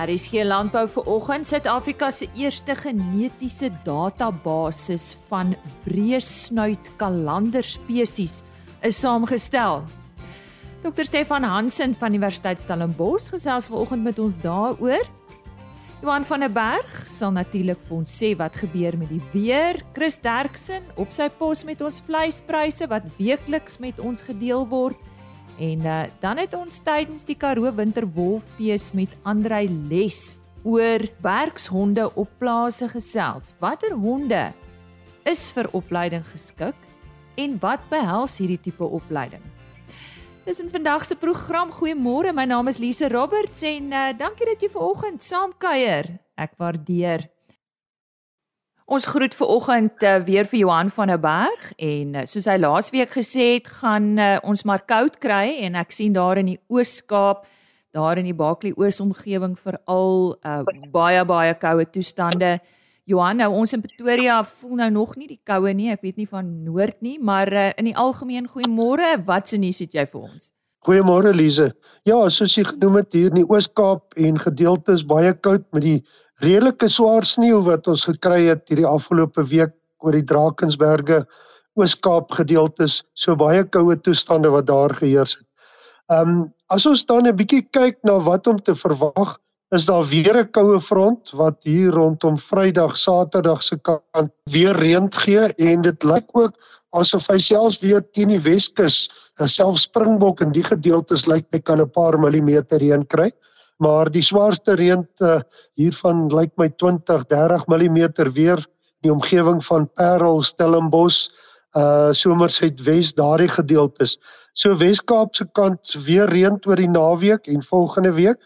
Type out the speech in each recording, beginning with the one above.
RSG Landbou vir oggend Suid-Afrika se eerste genetiese database van breesnuit kalander spesies is saamgestel. Dr Stefan Hansen van Universiteit Stellenbosch gesels vanoggend met ons daaroor. Johan van der Berg sal natuurlik vir ons sê wat gebeur met die weer. Chris Derksen op sy pos met ons vleispryse wat weekliks met ons gedeel word. En uh, dan het ons tydens die Karoo Winterwolffees met Andrei Les oor werkshonde op plase gesels. Watter honde is vir opleiding geskik en wat behels hierdie tipe opleiding? Dis in vandag se program. Goeiemôre. My naam is Lise Roberts en uh, dankie dat jy ver oggend saam kuier. Ek waardeer. Ons groet ver oggend uh, weer vir Johan van der Berg en uh, soos hy laasweek gesê het, gaan uh, ons maar koud kry en ek sien daar in die Oos-Kaap, daar in die Baaklie Oos omgewing veral uh, baie baie koue toestande. Johan, nou ons in Pretoria voel nou nog nie die koue nie. Ek weet nie van noord nie, maar uh, in die algemeen goeiemôre. Wat se nuus het jy vir ons? Goeiemôre Lize. Ja, soos jy genoem het hier in die Oos-Kaap en gedeeltes baie koud met die redelike swaar sneeu wat ons gekry het hierdie afgelope week oor die Drakensberge, Oos-Kaap gedeeltes, so baie koue toestande wat daar geheers het. Ehm um, as ons dan 'n bietjie kyk na wat om te verwag is daar weer 'n koue front wat hier rondom Vrydag, Saterdag se kant weer reën gee en dit lyk ook asof hy selfs weer teen die Weskus, eh, self Springbok in die gedeeltes lyk hy kan 'n paar millimeter reën kry. Maar die swaarste reën uh, hiervan lyk my 20, 30 millimeter weer in die omgewing van Parel, Stellenbosch, uh Somerset Wes daardie gedeeltes. So Weskaap se kant weer reën oor die naweek en volgende week.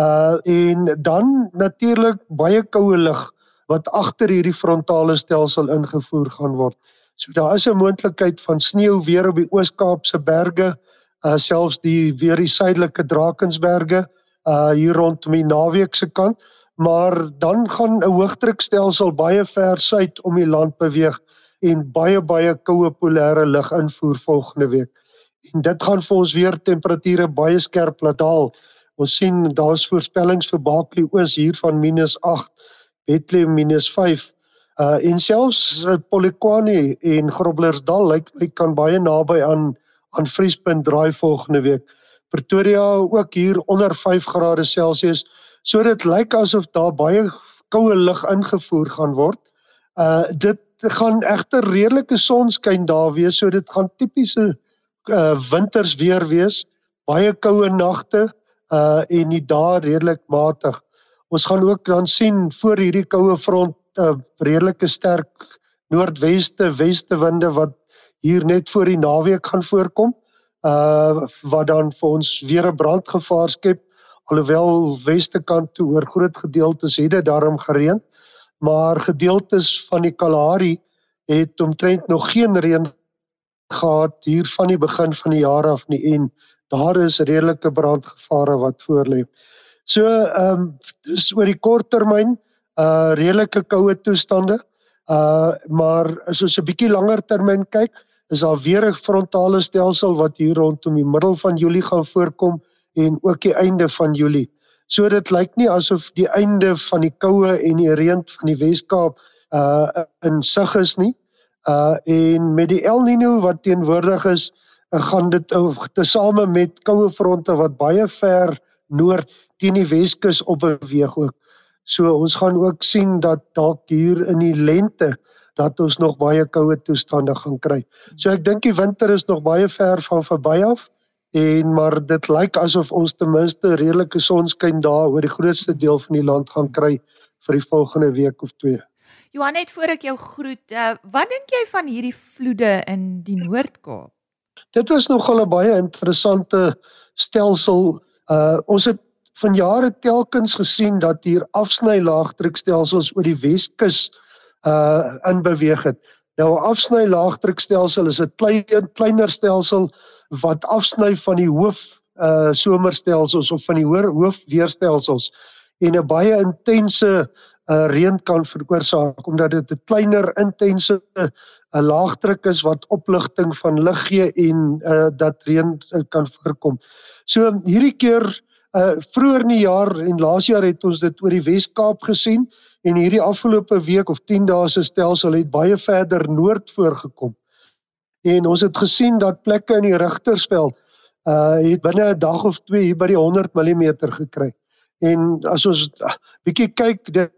Uh en dan natuurlik baie koue lug wat agter hierdie frontale stelsel ingevoer gaan word. So daar is 'n moontlikheid van sneeu weer op die Oos-Kaapse berge, uh selfs die weer die suidelike Drakensberge uh hier rondom die naweek se kant, maar dan gaan 'n hoëdrukstelsel baie ver suid om die land beweeg en baie baie koue polêre lug invoer volgende week. En dit gaan vir ons weer temperature baie skerp laat daal. Ons sien daar's voorspellings vir Baklie Oos hier van -8, Bethlehem -5. Uh en selfs uh, Polokwane en Groblersdal lyk like, like kan baie naby aan aan vriespunt draai volgende week. Pretoria ook hier onder 5 grade Celsius. So dit lyk asof daar baie koue lug ingevoer gaan word. Uh dit gaan egter redelike sonskyn daar wees, so dit gaan tipiese uh winters weer wees. Baie koue nagte, uh en die dae redelik matig. Ons gaan ook dan sien voor hierdie koue front 'n uh, redelike sterk noordweste weste winde wat hier net voor die naweek gaan voorkom. Uh wat dan vir ons weer 'n brandgevaar skep alhoewel weste kant toe oor groot gedeeltes het dit daarom gereën, maar gedeeltes van die Kalahari het omtrent nog geen reën gehad hier van die begin van die jaar af nie en daar is redelike brandgevare wat voorlê. So ehm um, dis oor die kort termyn uh redelike koue toestande. Uh maar as ons 'n bietjie langer termyn kyk, is daar weer 'n frontale stelsel wat hier rondom die middel van Julie gaan voorkom en ook die einde van Julie. So dit lyk nie asof die einde van die koue en die reën van die Wes-Kaap uh in sig is nie. Uh en met die El Niño wat teenwoordig is, gaan dit tesame met koue fronte wat baie ver noord teen die Weskus op beweeg ook. So ons gaan ook sien dat dalk hier in die lente dat ons nog baie koue toestande gaan kry. So ek dink die winter is nog baie ver van verby af en maar dit lyk asof ons ten minste redelike sonskyn daar oor die grootste deel van die land gaan kry vir die volgende week of twee. Johan net voor ek jou groet, uh, wat dink jy van hierdie vloede in die Noord-Kaap? Dit was nogal 'n baie interessante stelsel. Uh ons het van jare telkens gesien dat hier afsny laagdrukstelsels oor die Weskus uh in beweeg het. Nou 'n afsny laagdrukstelsel is 'n klein kleiner stelsel wat afsny van die hoof uh somerstelsels of van die hoër hoofweerstelsels en 'n baie intense uh reën kan veroorsaak omdat dit 'n kleiner intense 'n laagdruk is wat opligting van lig gee en uh dat reën uh, kan voorkom. So hierdie keer Uh vroeër in die jaar en laas jaar het ons dit oor die Wes-Kaap gesien en hierdie afgelope week of 10 dae se stelsel het baie verder noord voorgekom. En ons het gesien dat plekke in die Rigtersveld uh het binne 'n dag of twee hier by die 100 mm gekry. En as ons uh, bietjie kyk dit,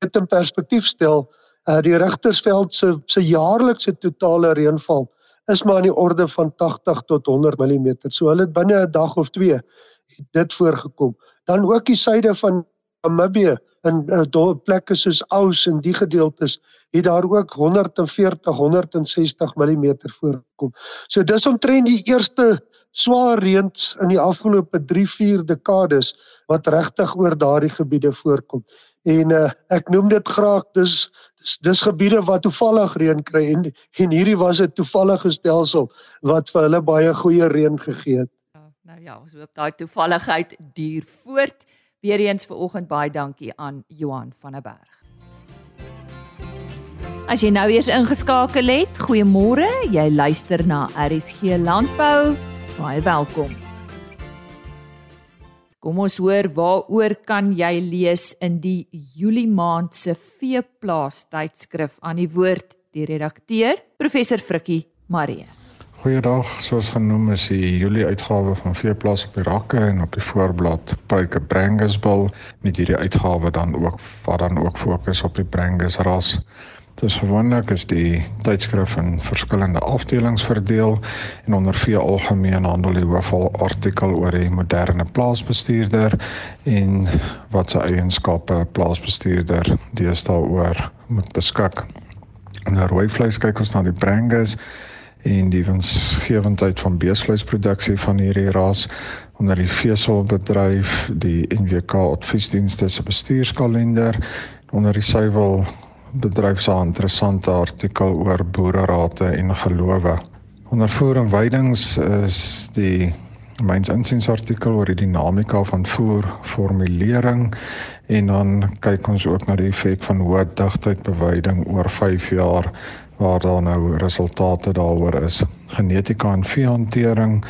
dit in perspektief stel, uh die Rigtersveld se se jaarlikse totale reënval is maar in die orde van 80 tot 100 mm. So hulle het binne 'n dag of twee dit voorgekom. Dan ook die suide van Namibië in uh, plekke soos Ous en die gedeeltes het daar ook 140 160 mm voorgekom. So dis omtrent die eerste swaar reëns in die afgelope 3-4 dekades wat regtig oor daardie gebiede voorkom. En uh, ek noem dit graag dis dis, dis gebiede wat toevallig reën kry en en hierdie was 'n toevallige stelsel wat vir hulle baie goeie reën gegee het. Ja, ons hoop daai toevalligheid duur voort. Weereens vir oggend baie dankie aan Johan van der Berg. As jy nou eers ingeskakel het, goeiemôre. Jy luister na RSG Landbou. Baie welkom. Kom ons hoor waaroor kan jy lees in die Julie maand se veeplaas tydskrif aan die woord die redakteur professor Frikkie Marie. Goeiedag, soos genoem is die Julie uitgawe van veeplaas op die rakke en op die voorblad Pryke Brangusbil met hierdie uitgawe dan ook wat dan ook fokus op die Brangus ras. Dis gewoonlik is die tydskrif in verskillende afdelings verdeel en onder vee algemeen handel die hoofal artikel oor die moderne plaasbestuurder en wat sy eienskappe plaasbestuurder deesdae oor moet beskik. In die rooi vleis kyk ons na die Brangus en die winsgewendheid van beesvleisproduksie van hierdie ras onder die veeselbedryf, die NWK adviesdienste se bestuurskalender onder die suiwel bedryf se interessante artikel oor boererate en gelowe. Ondervoer en weidings is die myns insiens artikel oor die dinamika van voer formulering en dan kyk ons ook na die effek van hoë digtheid beweiding oor 5 jaar waar daar nou resultate daaroor is. Genetika en veehantering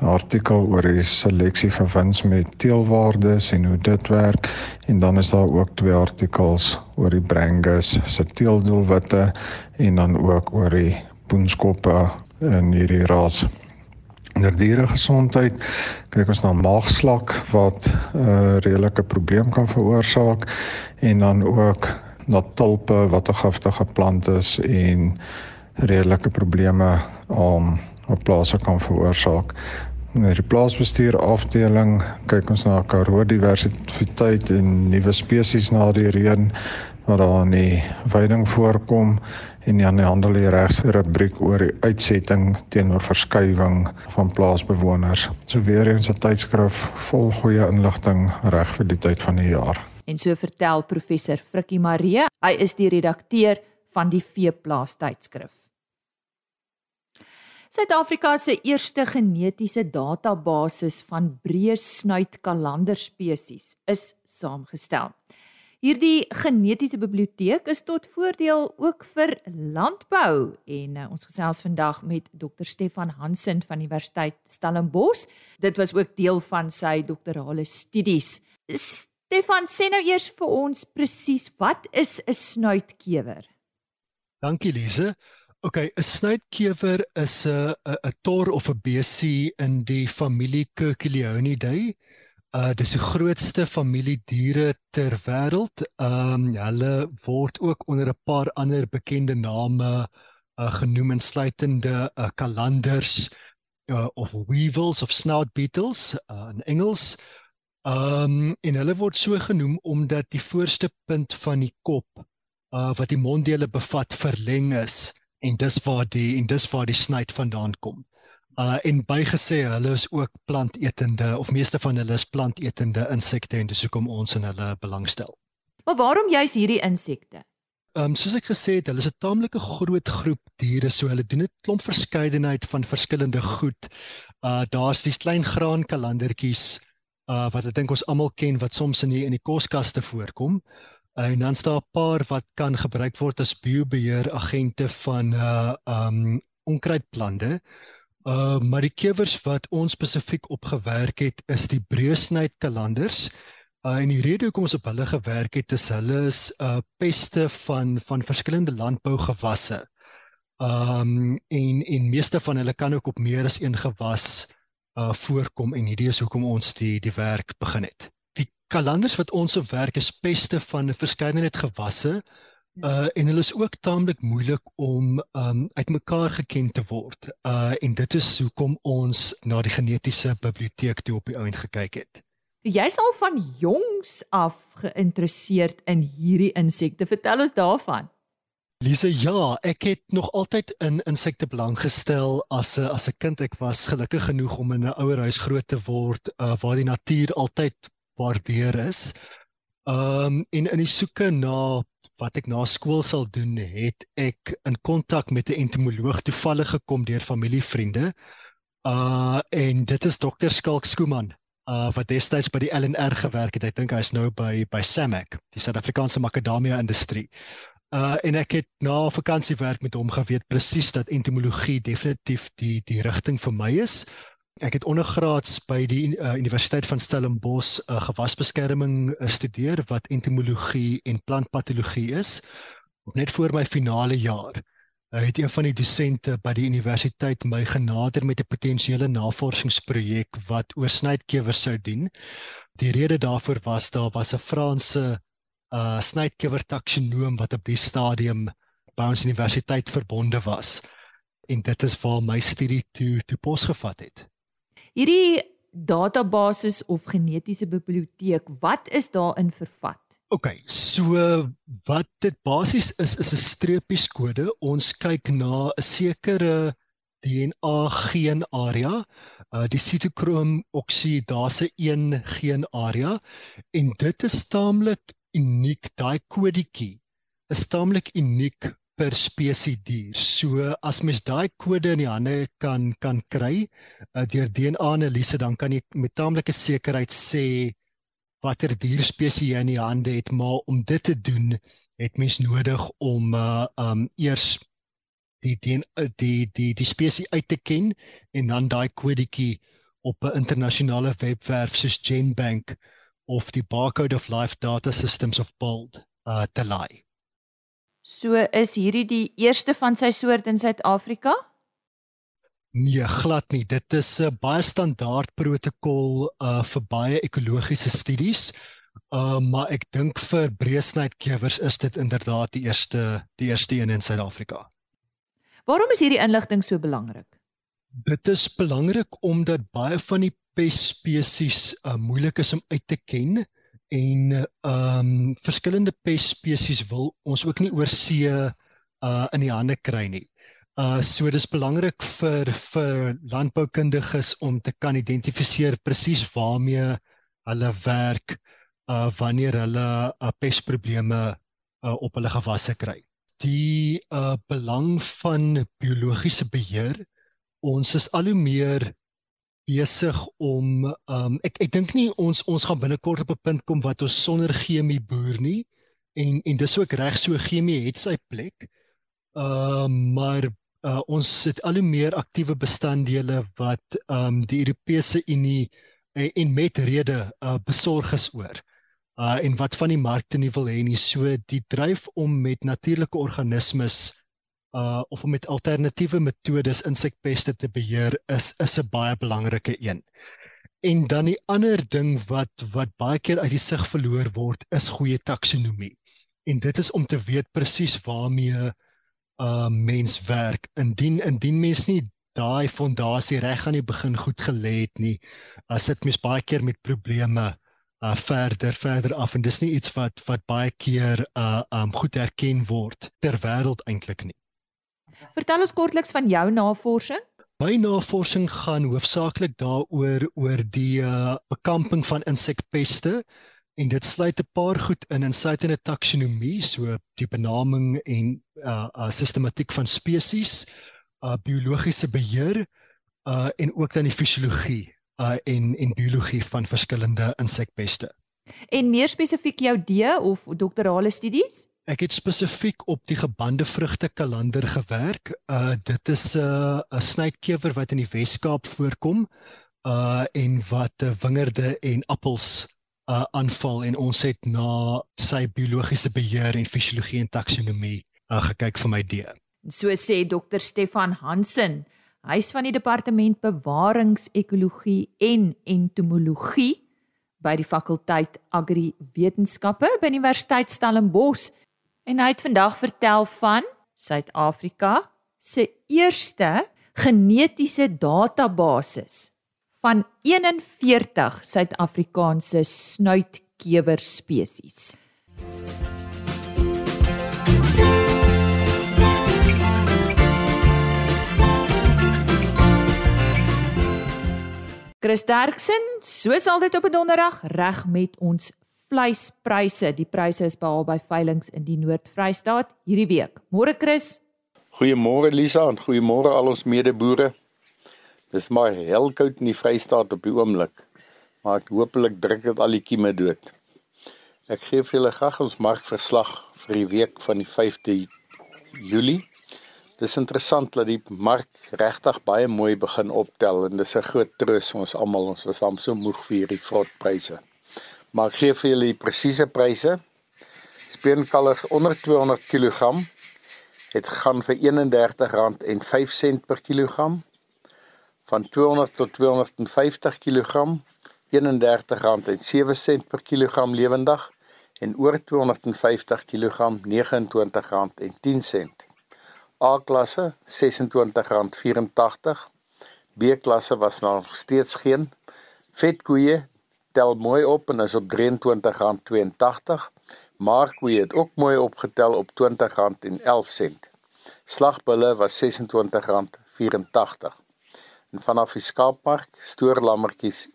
artikel oor die seleksie van wins met teelwaardes en hoe dit werk en dan is daar ook twee artikels oor die Brangus se teeldoelwitte en dan ook oor die poenskoppe in hierdie ras. Onder diere gesondheid kyk ons na maagslak wat 'n uh, redelike probleem kan veroorsaak en dan ook na tulpe wat 'n giftige plant is en redelike probleme om op plase kan veroorsaak. In die plaasbestuur afdeling kyk ons na karoo diversiteit en nuwe spesies na die reën wat daar in die veiding voorkom en dan die handel die regse rubriek oor die uitsetting teenoor verskywing van plaasbewoners. So weer eens 'n tydskrif vol goeie inligting reg vir die tyd van die jaar. En so vertel professor Frikkie Marie, hy is die redakteur van die Veeplaas tydskrif. Suid-Afrika se eerste genetiese database van breë snuit kalander spesies is saamgestel. Hierdie genetiese biblioteek is tot voordeel ook vir landbou en uh, ons gesels vandag met Dr Stefan Hansen van Universiteit Stellenbosch. Dit was ook deel van sy doktorale studies. Stefan, sê nou eers vir ons presies wat is 'n snuitkewer? Dankie Lise. OK, 'n snuitkewer is 'n 'n tor of 'n besie in die familie Curculionidae. Uh dis die grootste familie diere ter wêreld. Um hulle word ook onder 'n paar ander bekende name uh genoem insluitende uh kalanders uh of weevils of snout beetles uh in Engels. Um en hulle word so genoem omdat die voorste punt van die kop uh wat die monddele bevat verleng is en dis waar die en dis waar die snuit vandaan kom. Uh en bygesê hulle is ook plantetende of meeste van hulle is plantetende insekte en dis hoekom ons in hulle belangstel. Maar waarom juis hierdie insekte? Ehm um, soos ek gesê het, hulle is 'n taamlike groot groep diere, so hulle doen 'n klomp verskeidenheid van verskillende goed. Uh daar's die klein graankalandertjies uh wat ek dink ons almal ken wat soms in die in die koskaste voorkom. En dan staan 'n paar wat kan gebruik word as biobeheer agente van uh um onkruidplante. Uh maar die kewers wat ons spesifiek op gewerk het is die breusnyd kalanders. Uh en die rede hoekom ons op hulle gewerk het is hulle is uh peste van van verskillende landbougewasse. Um en en meeste van hulle kan ook op meer as een gewas uh voorkom en hierdie is hoekom ons die die werk begin het. Die kalanders wat ons op werk is peste van 'n verskeidenheid gewasse Uh en hulle is ook taamlik moeilik om um uitmekaar geken te word. Uh en dit is hoekom ons na die genetiese biblioteek toe op die ouend gekyk het. Jy's al van jongs af geïnteresseerd in hierdie insekte. Vertel ons daarvan. Lise, ja, ek het nog altyd in insekte belang gestel as 'n as 'n kind. Ek was gelukkig genoeg om in 'n ouer huis groot te word uh waar die natuur altyd waardeer is. Um en in die soeke na wat ek na skool sal doen, het ek in kontak met 'n entomoloog toevallig gekom deur familievriende. Uh en dit is dokter Skalk Skooman, uh wat destyds by die LNR gewerk het. Ek dink hy's nou by by SAMAC, die Suid-Afrikaanse makadamia industrie. Uh en ek het na vakansiewerk met hom geweet presies dat entomologie definitief die die rigting vir my is. Ek het ondergraads by die uh, Universiteit van Stellenbosch uh, gewasbeskerming uh, studeer wat entomologie en plantpatologie is. Net voor my finale jaar uh, het een van die dosente by die universiteit my genader met 'n potensiële navorsingsprojek wat oor snytkewers sou dien. Die rede daarvoor was daar was 'n Franse uh snytkewer taksinoom wat op die stadium by ons universiteit verbonde was. En dit is waar my studie toe toe posgevat het. Hierdie database of genetiese biblioteek, wat is daarin vervat? OK, so wat dit basies is is 'n streepieskode. Ons kyk na 'n sekere DNA geen area, uh die sitokroom oksidase 1 geen area en dit is taamlik uniek. Daai kodetjie is taamlik uniek per spesies dier. So as mens daai kode in die hande kan kan kry uh, deur DNA-analise dan kan jy met taamlike sekerheid sê watter dierspesies jy in die hande het, maar om dit te doen het mens nodig om uh, um eers die die die die, die spesies uit te ken en dan daai kodetjie op 'n internasionale webwerf soos GenBank of die Barcode of Life Data Systems of BOLD uh, te laai. So is hierdie die eerste van sy soort in Suid-Afrika? Nee, glad nie. Dit is 'n baie standaard protokol uh vir baie ekologiese studies. Uh maar ek dink vir breesnydkewers is dit inderdaad die eerste die eerste een in Suid-Afrika. Waarom is hierdie inligting so belangrik? Dit is belangrik omdat baie van die pespesies uh moeilik is om uit te ken en ehm um, verskillende pestspesies wil ons ook nie oor see uh in die hande kry nie. Uh so dis belangrik vir vir landboukundiges om te kan identifiseer presies waarmee hulle werk uh wanneer hulle uh, pestprobleme uh, op hulle gewasse kry. Die uh belang van biologiese beheer ons is al hoe meer besig om um ek ek dink nie ons ons gaan binnekort op 'n punt kom wat ons sonder chemie boer nie en en dis ook reg so chemie het sy plek. Um maar uh, ons sit al hoe meer aktiewe bestanddele wat um die Europese Unie en, en met rede uh, besorg is oor. Uh en wat van die markte nie wil hê nie. So die dryf om met natuurlike organismes uh of met alternatiewe metodes insekpeste te beheer is is 'n baie belangrike een. En dan die ander ding wat wat baie keer uit die sig verloor word is goeie taksonomie. En dit is om te weet presies waarmee uh mens werk. Indien indien mens nie daai fondasie reg aan die begin goed gelê het nie, as dit mens baie keer met probleme uh verder verder af en dis nie iets wat wat baie keer uh um goed erken word ter wêreld eintlik nie. Vertel ons kortliks van jou navorsing. My navorsing gaan hoofsaaklik daaroor oor die uh, bekamping van insekpeste en dit sluit 'n paar goed in insluitende taksonomie, so die benaming en uh, uh sistematiek van spesies, uh biologiese beheer uh en ook dan die fisiologie uh en en biologie van verskillende insekpeste. En meer spesifiek jou D of doktorale studies? Ek het spesifiek op die gebande vrugte kalender gewerk. Uh dit is 'n uh, 'n snykewer wat in die Wes-Kaap voorkom uh en wat uh, wingerde en appels uh aanval en ons het na sy biologiese beheer en fisiologie en taksonomie uh gekyk vir my D. So sê Dr Stefan Hansen, hy's van die departement bewaringsekologie en entomologie by die fakulteit Agri Wetenskappe by Universiteit Stellenbosch en hy het vandag vertel van Suid-Afrika se eerste genetiese database van 41 Suid-Afrikaanse snuitkewer spesies. Chris Derksen, soos altyd op 'n donderdag, reg met ons vleispryse. Die pryse is behaal by veilinge in die Noord-Vrystaat hierdie week. Môre Chris. Goeiemôre Lisa en goeiemôre al ons medeboere. Dis maar helkoud in die Vrystaat op die oomblik. Maar ek hopelik druk dit al die kieme dood. Ek gee vir julle graag ons markverslag vir die week van die 5de Julie Dis interessant dat die mark regtig baie mooi begin optel en dis 'n groot troos vir ons almal. Ons was al so moeg vir hierdie vrotpryse. Maar ek gee vir julle die presiese pryse. Speenkalvers onder 200 kg het gaan vir R31.05 per kilogram. Van 200 tot 250 kg R31.07 per kilogram lewendig en oor 250 kg R29.10. A-klasse R26.84. B-klasse was nog steeds geen. Vetkoeie tel mooi op en is op R23.82. Markkoeie het ook mooi opgetel op R20.11. Slagbulle was R26.84. En vanaf die skaapmark stoorlammetjies R41.54.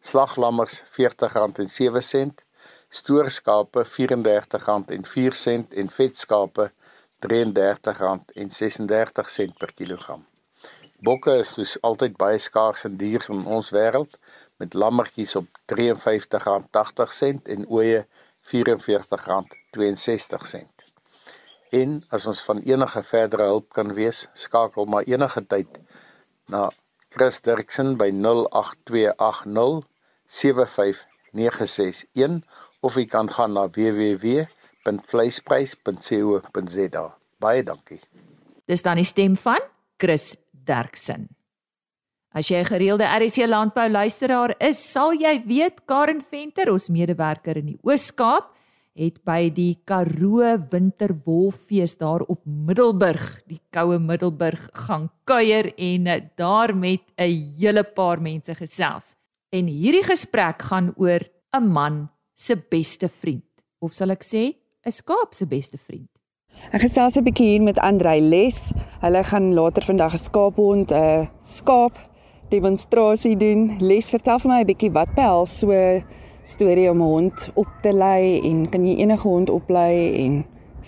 Slaglammers R40.07 stoorskape R34.04 en vetskape R33.36 per kilogram. Bokke is soos altyd baie skaars in diere in ons wêreld met lammetjies op R53.80 en ooe R44.62. En as ons van enige verdere hulp kan wees, skakel maar enige tyd na Chris Dirksen by 08280 75961 of jy kan gaan na www.vleisprys.co.za. Baie dankie. Dis dan die stem van Chris Derksen. As jy 'n gereelde RC landbou luisteraar is, sal jy weet Karen Venter, ons medewerker in die Oos-Kaap, het by die Karoo Winterwolfees daar op Middelburg, die koue Middelburg gaan kuier en daar met 'n hele paar mense gesels. En hierdie gesprek gaan oor 'n man se beste vriend of sal ek sê 'n skaap se beste vriend. Ek gesels 'n bietjie hier met Andrei Les. Hulle gaan later vandag 'n skaaphond 'n uh, skaap demonstrasie doen. Les, vertel vir my 'n bietjie wat behels so storie om 'n hond op te lei en kan jy enige hond oplei en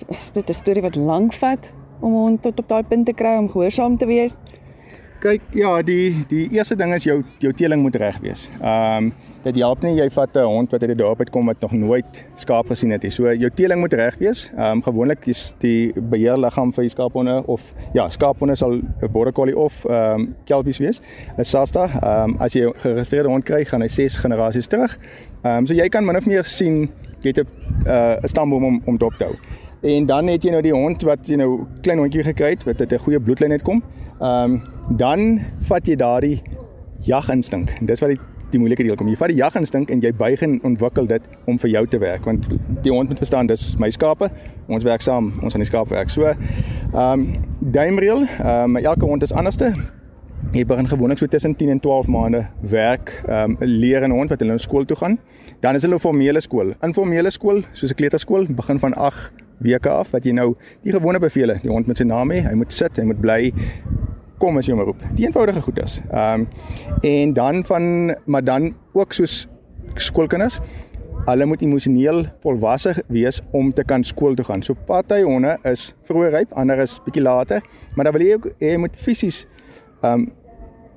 is dit 'n storie wat lank vat om 'n hond tot op daai punt te kry om gehoorsaam te wees? Kyk, ja, die die eerste ding is jou jou teeling moet reg wees. Ehm um, dit help nie jy vat 'n hond wat uit die dorp uitkom wat nog nooit skaap gesien het nie. So jou teeling moet reg wees. Ehm um, gewoonlik is die beheerliggaam vir skaaphonde of ja, skaaphonde sal 'n border collie of ehm um, kelpies wees. 'n Sasta, ehm um, as jy 'n geregistreerde hond kry, gaan hy 6 generasies terug. Ehm um, so jy kan min of meer sien jy het 'n uh, 'n stamboom om om dop te hou. En dan het jy nou die hond wat jy nou klein hondjie gekry het wat uit 'n goeie bloedlyn het kom. Ehm um, dan vat jy daardie jaginstink. Dis wat die die moeilike deel kom. Jy vat die jaginstink en jy buig en ontwikkel dit om vir jou te werk want die hond moet verstaan dis my skape. Ons werk saam, ons aan die skaap werk. So ehm um, duimreël, ehm um, elke hond is anderste. Jy begin gewoonlik so tussen 10 en 12 maande werk, ehm um, leer 'n hond wat hulle na skool toe gaan. Dan is hulle formele skool. Informele skool, soos 'n kleuterskool, begin van 8 weke af wat jy nou die gewone bevele. Die hond moet sy naam hê, hy moet sit, hy moet bly kom as jy hom roep. Die eenvoudige goed is. Ehm um, en dan van maar dan ook soos skoolkinders Hulle moet emosioneel volwasse wees om te kan skool toe gaan. So party honde is vroeg ryp, ander is bietjie later, maar dan wil jy ook jy moet fisies ehm um,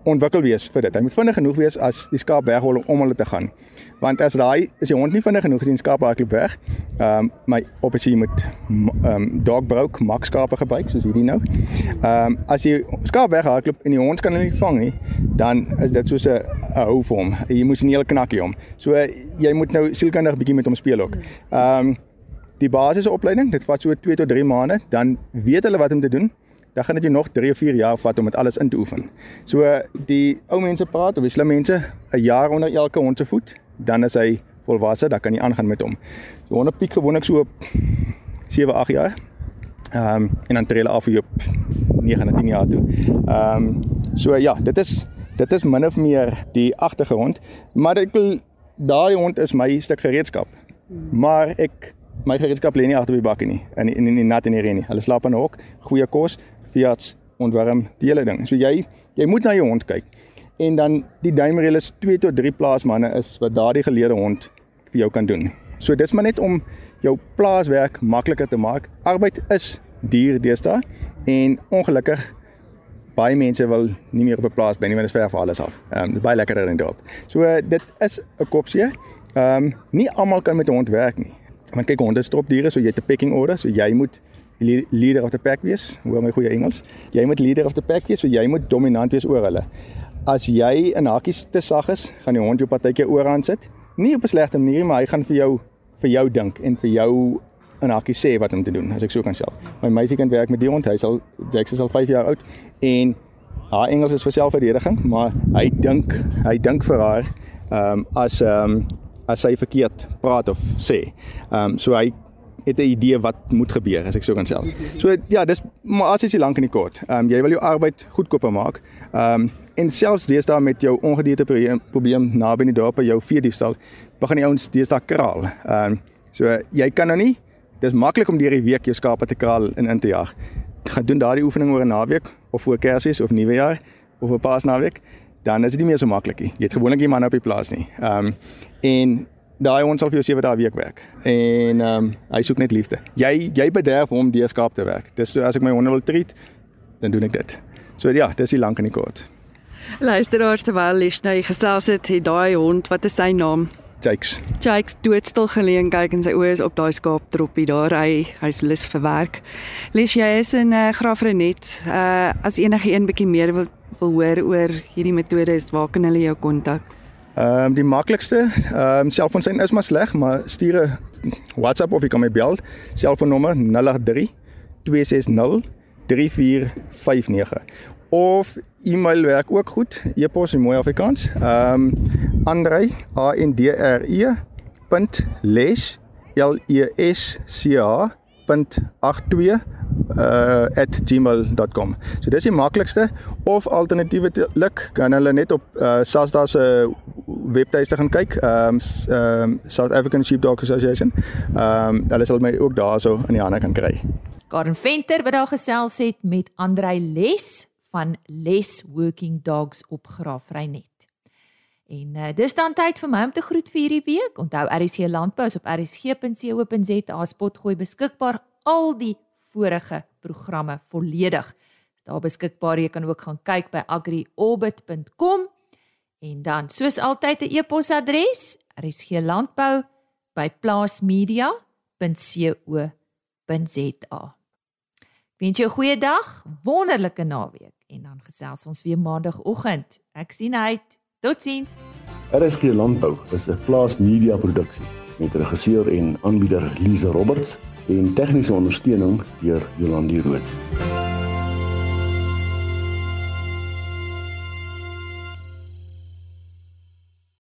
ontwikkel wees vir dit. Hy moet vinnig genoeg wees as die skaap weghol om hulle te gaan. Want as daai is die hond nie vinnig genoeg as die skaap hardloop weg. Ehm um, my opsie moet ehm um, dog broke max skape gebruik soos hierdie nou. Ehm um, as jy skaap weghardloop en die hond kan hulle nie vang nie, dan is dit soos 'n hou vir hom. Jy moet 'n hele knakkie hom. So jy moet nou sielkundig bietjie met hom speel ook. Ehm um, die basiese opleiding, dit vat so 2 tot 3 maande, dan weet hulle wat om te doen dan gaan dit jou nog 3 of 4 jaar vat om dit alles in te oefen. So die ou mense praat of die slim mense 'n jaar onder elke hond se voet, dan is hy volwasse, dan kan jy aangaan met hom. So honde piek gewoonlik so op 7, 8 jaar. Ehm um, en dan tree hulle af op 9 na 10 jaar toe. Ehm um, so ja, dit is dit is min of meer die agtergrond, maar ek daai hond is my stuk gereedskap. Maar ek my gereedskap lê nie agter die bakkie nie in in die nat en die reën nie. Hulle slaap in 'n hok, goeie kos, Fiats ontwarm die hele ding. So jy jy moet na jou hond kyk. En dan die duimreël is 2 tot 3 plaasmanne is wat daardie geleerde hond vir jou kan doen. So dis maar net om jou plaaswerk makliker te maak. Arbeid is duur deesdae en ongelukkig baie mense wil nie meer op 'n plaas bly nie want dit is ver vir alles af. Ehm um, dit is baie lekkerder in die dorp. So uh, dit is 'n kopsie. Ehm um, nie almal kan met 'n hond werk nie. Want kyk honde is stropdiere, so jy het 'n pecking order, so jy moet leader of the pack wees, hoor my goeie Engels. Jy moet leader of the pack wees, so jy moet dominant wees oor hulle. As jy in hakkies te sag is, gaan die hond jou partytjie oorhand sit. Nie op 'n slegte manier, maar hy gaan vir jou vir jou dink en vir jou in hakkies sê wat om te doen, as ek so kan sê. My meisie kan werk met die hond, hy sal Jax is al 5 jaar oud en haar Engels is vir selfverdediging, maar hy dink, hy dink vir haar ehm um, as ehm um, as hy verkeerd praat of sê. Ehm um, so hy het 'n idee wat moet gebeur as ek so kan sê. So ja, dis maar as jy lank in die kort. Ehm um, jy wil jou arbeid goedkoper maak. Ehm um, en selfs deesdae met jou ongedierte probleem naby in die dorp by jou veediefstal, begin die ouens deesdae kraal. Ehm um, so jy kan nou nie dis maklik om deur die week jou skape te kraal en in te jag. Gaan doen daardie oefening oor 'n naweek of voor Kersfees of Nuwejaar of 'n Paasnaweek, dan is dit nie meer so maklik nie. Jy het gewoonlik nie man op die plaas nie. Ehm um, en daai ons sal vir jou 7 dae week werk. En ehm um, hy soek net liefde. Jy jy bederf hom deur skaap te werk. Dis so as ek my honde wil treat, dan doen ek dit. So ja, dis die lank en die kort. Luisteraars terwyl lees nou gesels het, het daai hond, wat is sy naam? Jakes. Jakes doodstil geleen kyk en sy oë is op daai skaap troppie daar. Hy hy's lus vir werk. Lees jy is in uh, Graafrenet. Uh as enige een bietjie meer wil wil hoor oor hierdie metode is, waar kan hulle jou kontak? Ehm um, die maklikste, ehm um, selfoonsein is maar sleg, maar stuur 'n WhatsApp of jy kan my bel. Selfoonnommer 083 260 3459. Of e-mail werk ook goed. E-pos in mooi Afrikaans. Ehm um, Andrei A N D R E .les L E S C A .82 uh @gmail.com. So dis die maklikste of alternatiefelik kan hulle net op uh SASDA se webtuiste gaan kyk. Ehm um, um, South African Sheepdog Association. Ehm um, hulle sal my ook daarso in die hande kan kry. Karen Venter wat daar gesels het met Andrei Les van Les Working Dogs op Graafreinet. En uh, dis dan tyd vir my om te groet vir hierdie week. Onthou RC Landbou is op rsg.co.za spotgooi beskikbaar al die vorige programme volledig. Is daar beskikbaar. Jy kan ook gaan kyk by agriorbit.com En dan soos altyd 'n e-posadres, rsglandbou@plaasmedia.co.za. Wens jou 'n goeie dag, wonderlike naweek en dan gesels ons weer maandagooggend. Ek sien uit. Totsiens. RSG Landbou is 'n plaasmedia produksie met regisseur en aanbieder Lize Roberts en tegniese ondersteuning deur Jolande Rooi.